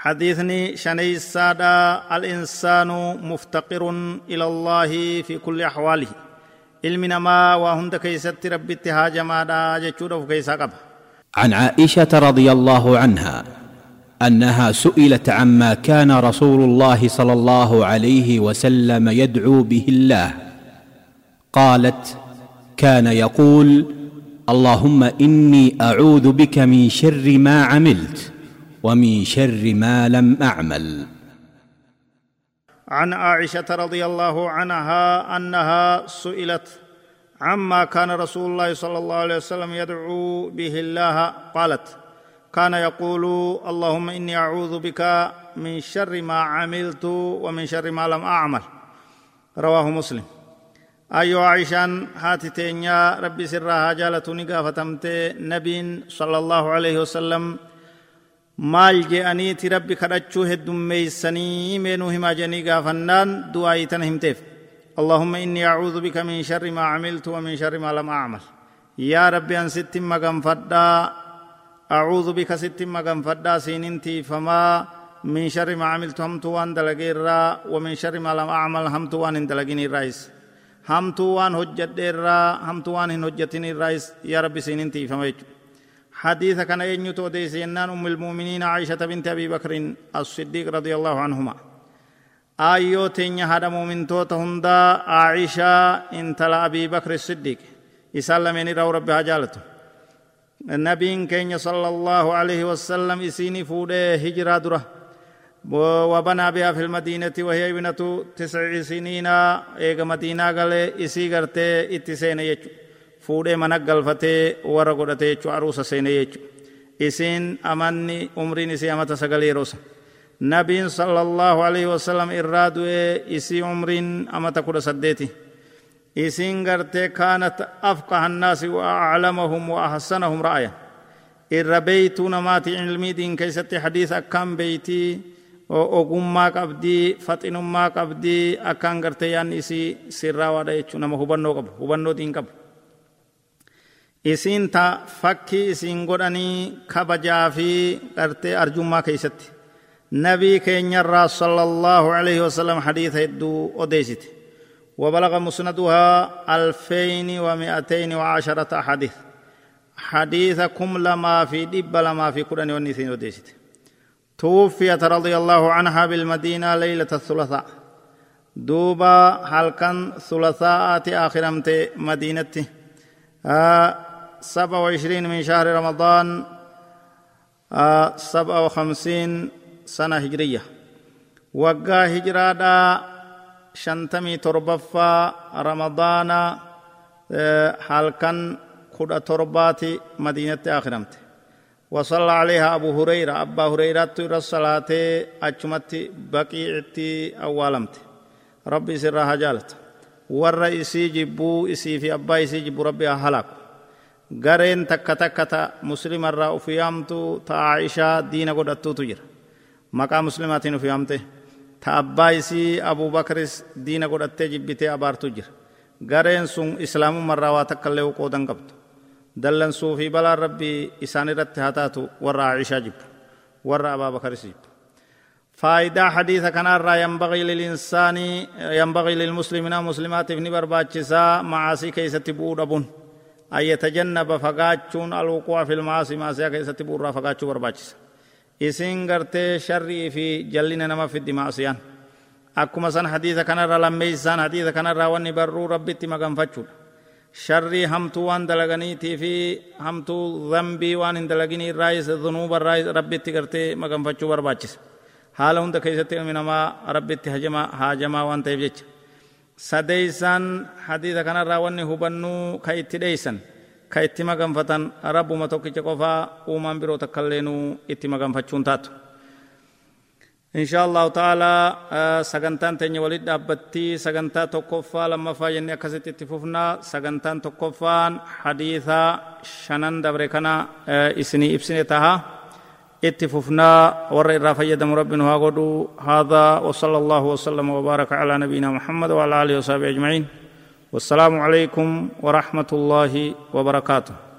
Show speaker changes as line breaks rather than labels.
حديثني شني السادة الإنسان مفتقر إلى الله في كل أحواله. علم نما وهند كيست ربي اتهاجما دا جتشودا كيسا
عن عائشة رضي الله عنها أنها سئلت عما كان رسول الله صلى الله عليه وسلم يدعو به الله. قالت كان يقول اللهم إني أعوذ بك من شر ما عملت. ومن شر ما لم أعمل.
عن عائشة رضي الله عنها أنها سئلت عما كان رسول الله صلى الله عليه وسلم يدعو به الله؟ قالت كان يقول اللهم إني أعوذ بك من شر ما عملت ومن شر ما لم أعمل. رواه مسلم. أيها عائشان هاتي تينيا ربي سرها جالتني قافتمت نبي صلى الله عليه وسلم maal je'aniiti rabbi kadhachuu heddummeeysanii meenuu himaa jedhanii gaafannaan du'aayii tana himteef. اللهم إني أعوذ بك من شر ما عملت ومن شر ما لم أعمل يا ربي أن ست مغن فدا أعوذ بك ست مغن فدا سيننتي فما من شر ما عملت همت وان دلقير ومن شر ما لم أعمل همت وان دلقيني الرئيس همت وان هجت همت وان هجتني الرئيس يا ربي سيننتي فما يجب حديث كان ينيتو ديسينان أم المؤمنين عائشة بنت أبي بكر الصديق رضي الله عنهما. آيو تينيا هذا مؤمن توتا هندا عائشة انتلا أبي بكر الصديق. يسلم رو ربي حجالته النبي كينيا صلى الله عليه وسلم إسيني فوده هجرة درة. وبنى بها في المدينة وهي ابنة تسع سنين إيغا مدينة قال إسي اتسين يجو. Fuudhee mana galfatee warra godhate jechuu aruusa seene jechu isiin amanni umriin isii amata sagal yeroosa nabiin sallallahu alaihi wasallam irraa du'ee isii umriin amata kudha saddeeti isiin gartee kaanat afqaha annaasi wa aclamahum wa ahsanahum ra'aya irra beeytuu namaati ilmii diin keeysatti hadiisa akkaan beeytii ogummaa qabdii faxinummaa qabdii akkaan gartee yaanni isii sirraa waadha jechuu nama hubannoo qabu hubannoo diin qabu isiin ta fakkii isiin godhanii kabajaa fi qartee arjummaa keeysatti nabii keenyarraa sala allaahu alayhi wasalam hadiisa hedduu odeysite وبلغ مسندها ألفين ومئتين وعشرة حديث حديثكم لما في دب لما في قرآن والنسين وديست توفيت رضي الله عنها بالمدينة ليلة الثلاثاء دوبا كان ثلاثاء آخرمت مدينتي آه سبع وعشرين من شهر رمضان آه سبع وخمسين سنة هجرية. وقا هجرادا شنتمي تربفا رمضان آه حالكن خدا ترباتي مدينة آخرمت وصلى عليها أبو هريرة أبا هريرة تير الصلاة أجمت بقيعتي أولمت ربي سرها جالت. ور إسي جبو إسي في أبا إسي جبو ربي أهلاكو. Gareen takka takka ta muslimarraa uf yaamtu ta aishaa diina godhattuutu jira maqaa muslimaatiin uf yaamte ta abbaa isii abubakris diina godhattee jibbitee abaartu jira gareen sun islaamumarraa waa takka illee qoodan qabdu dallansuu fi balaan rabbii isaan irratti haa taatu warra aishaa jibbu warra abaabakaris jibbu فائدة حديث كان الرا ينبغي للإنسان ينبغي للمسلمين مسلمات ابن برباچسا معاصي كيسة بود أبون أن يتجنب فقاتشون الوقوع في المعاصي سيا كيسة بورا فقاتشو برباچس إسين غرتي شري في جلنا نما في الدماء akkuma san hadiisa kanarra lammeeysaan hadiisa kanarraa wanni barruu rabbitti maganfachuudha sharrii hamtuu waan dalaganiitii fi hamtuu dhambii waan hin dalagin irraayis dhunuuba irraa rabbitti gartee maganfachuu barbaachisa haala hunda keessatti ilmi namaa rabbitti haajamaa waan ta'eef jecha sadeeysan hadiisa kanarraa wanni hubannuu ka itti dheeysan ka itti maganfatan rabbuma tokkicha qofaa uumaan biroo takkailleenuu itti maganfachuun taatu إن شاء الله تعالى سجنتان تني ولد أبتي سجنتا تكفى لما فاجن أكست اتفوفنا سجنتان تكفان حديثا شنن دبركنا إسني إبسني تها اتفوفنا ور إرافة يدم ربنا هذا وصلى الله وسلم وبارك على نبينا محمد وعلى آله وصحبه أجمعين والسلام عليكم ورحمة الله وبركاته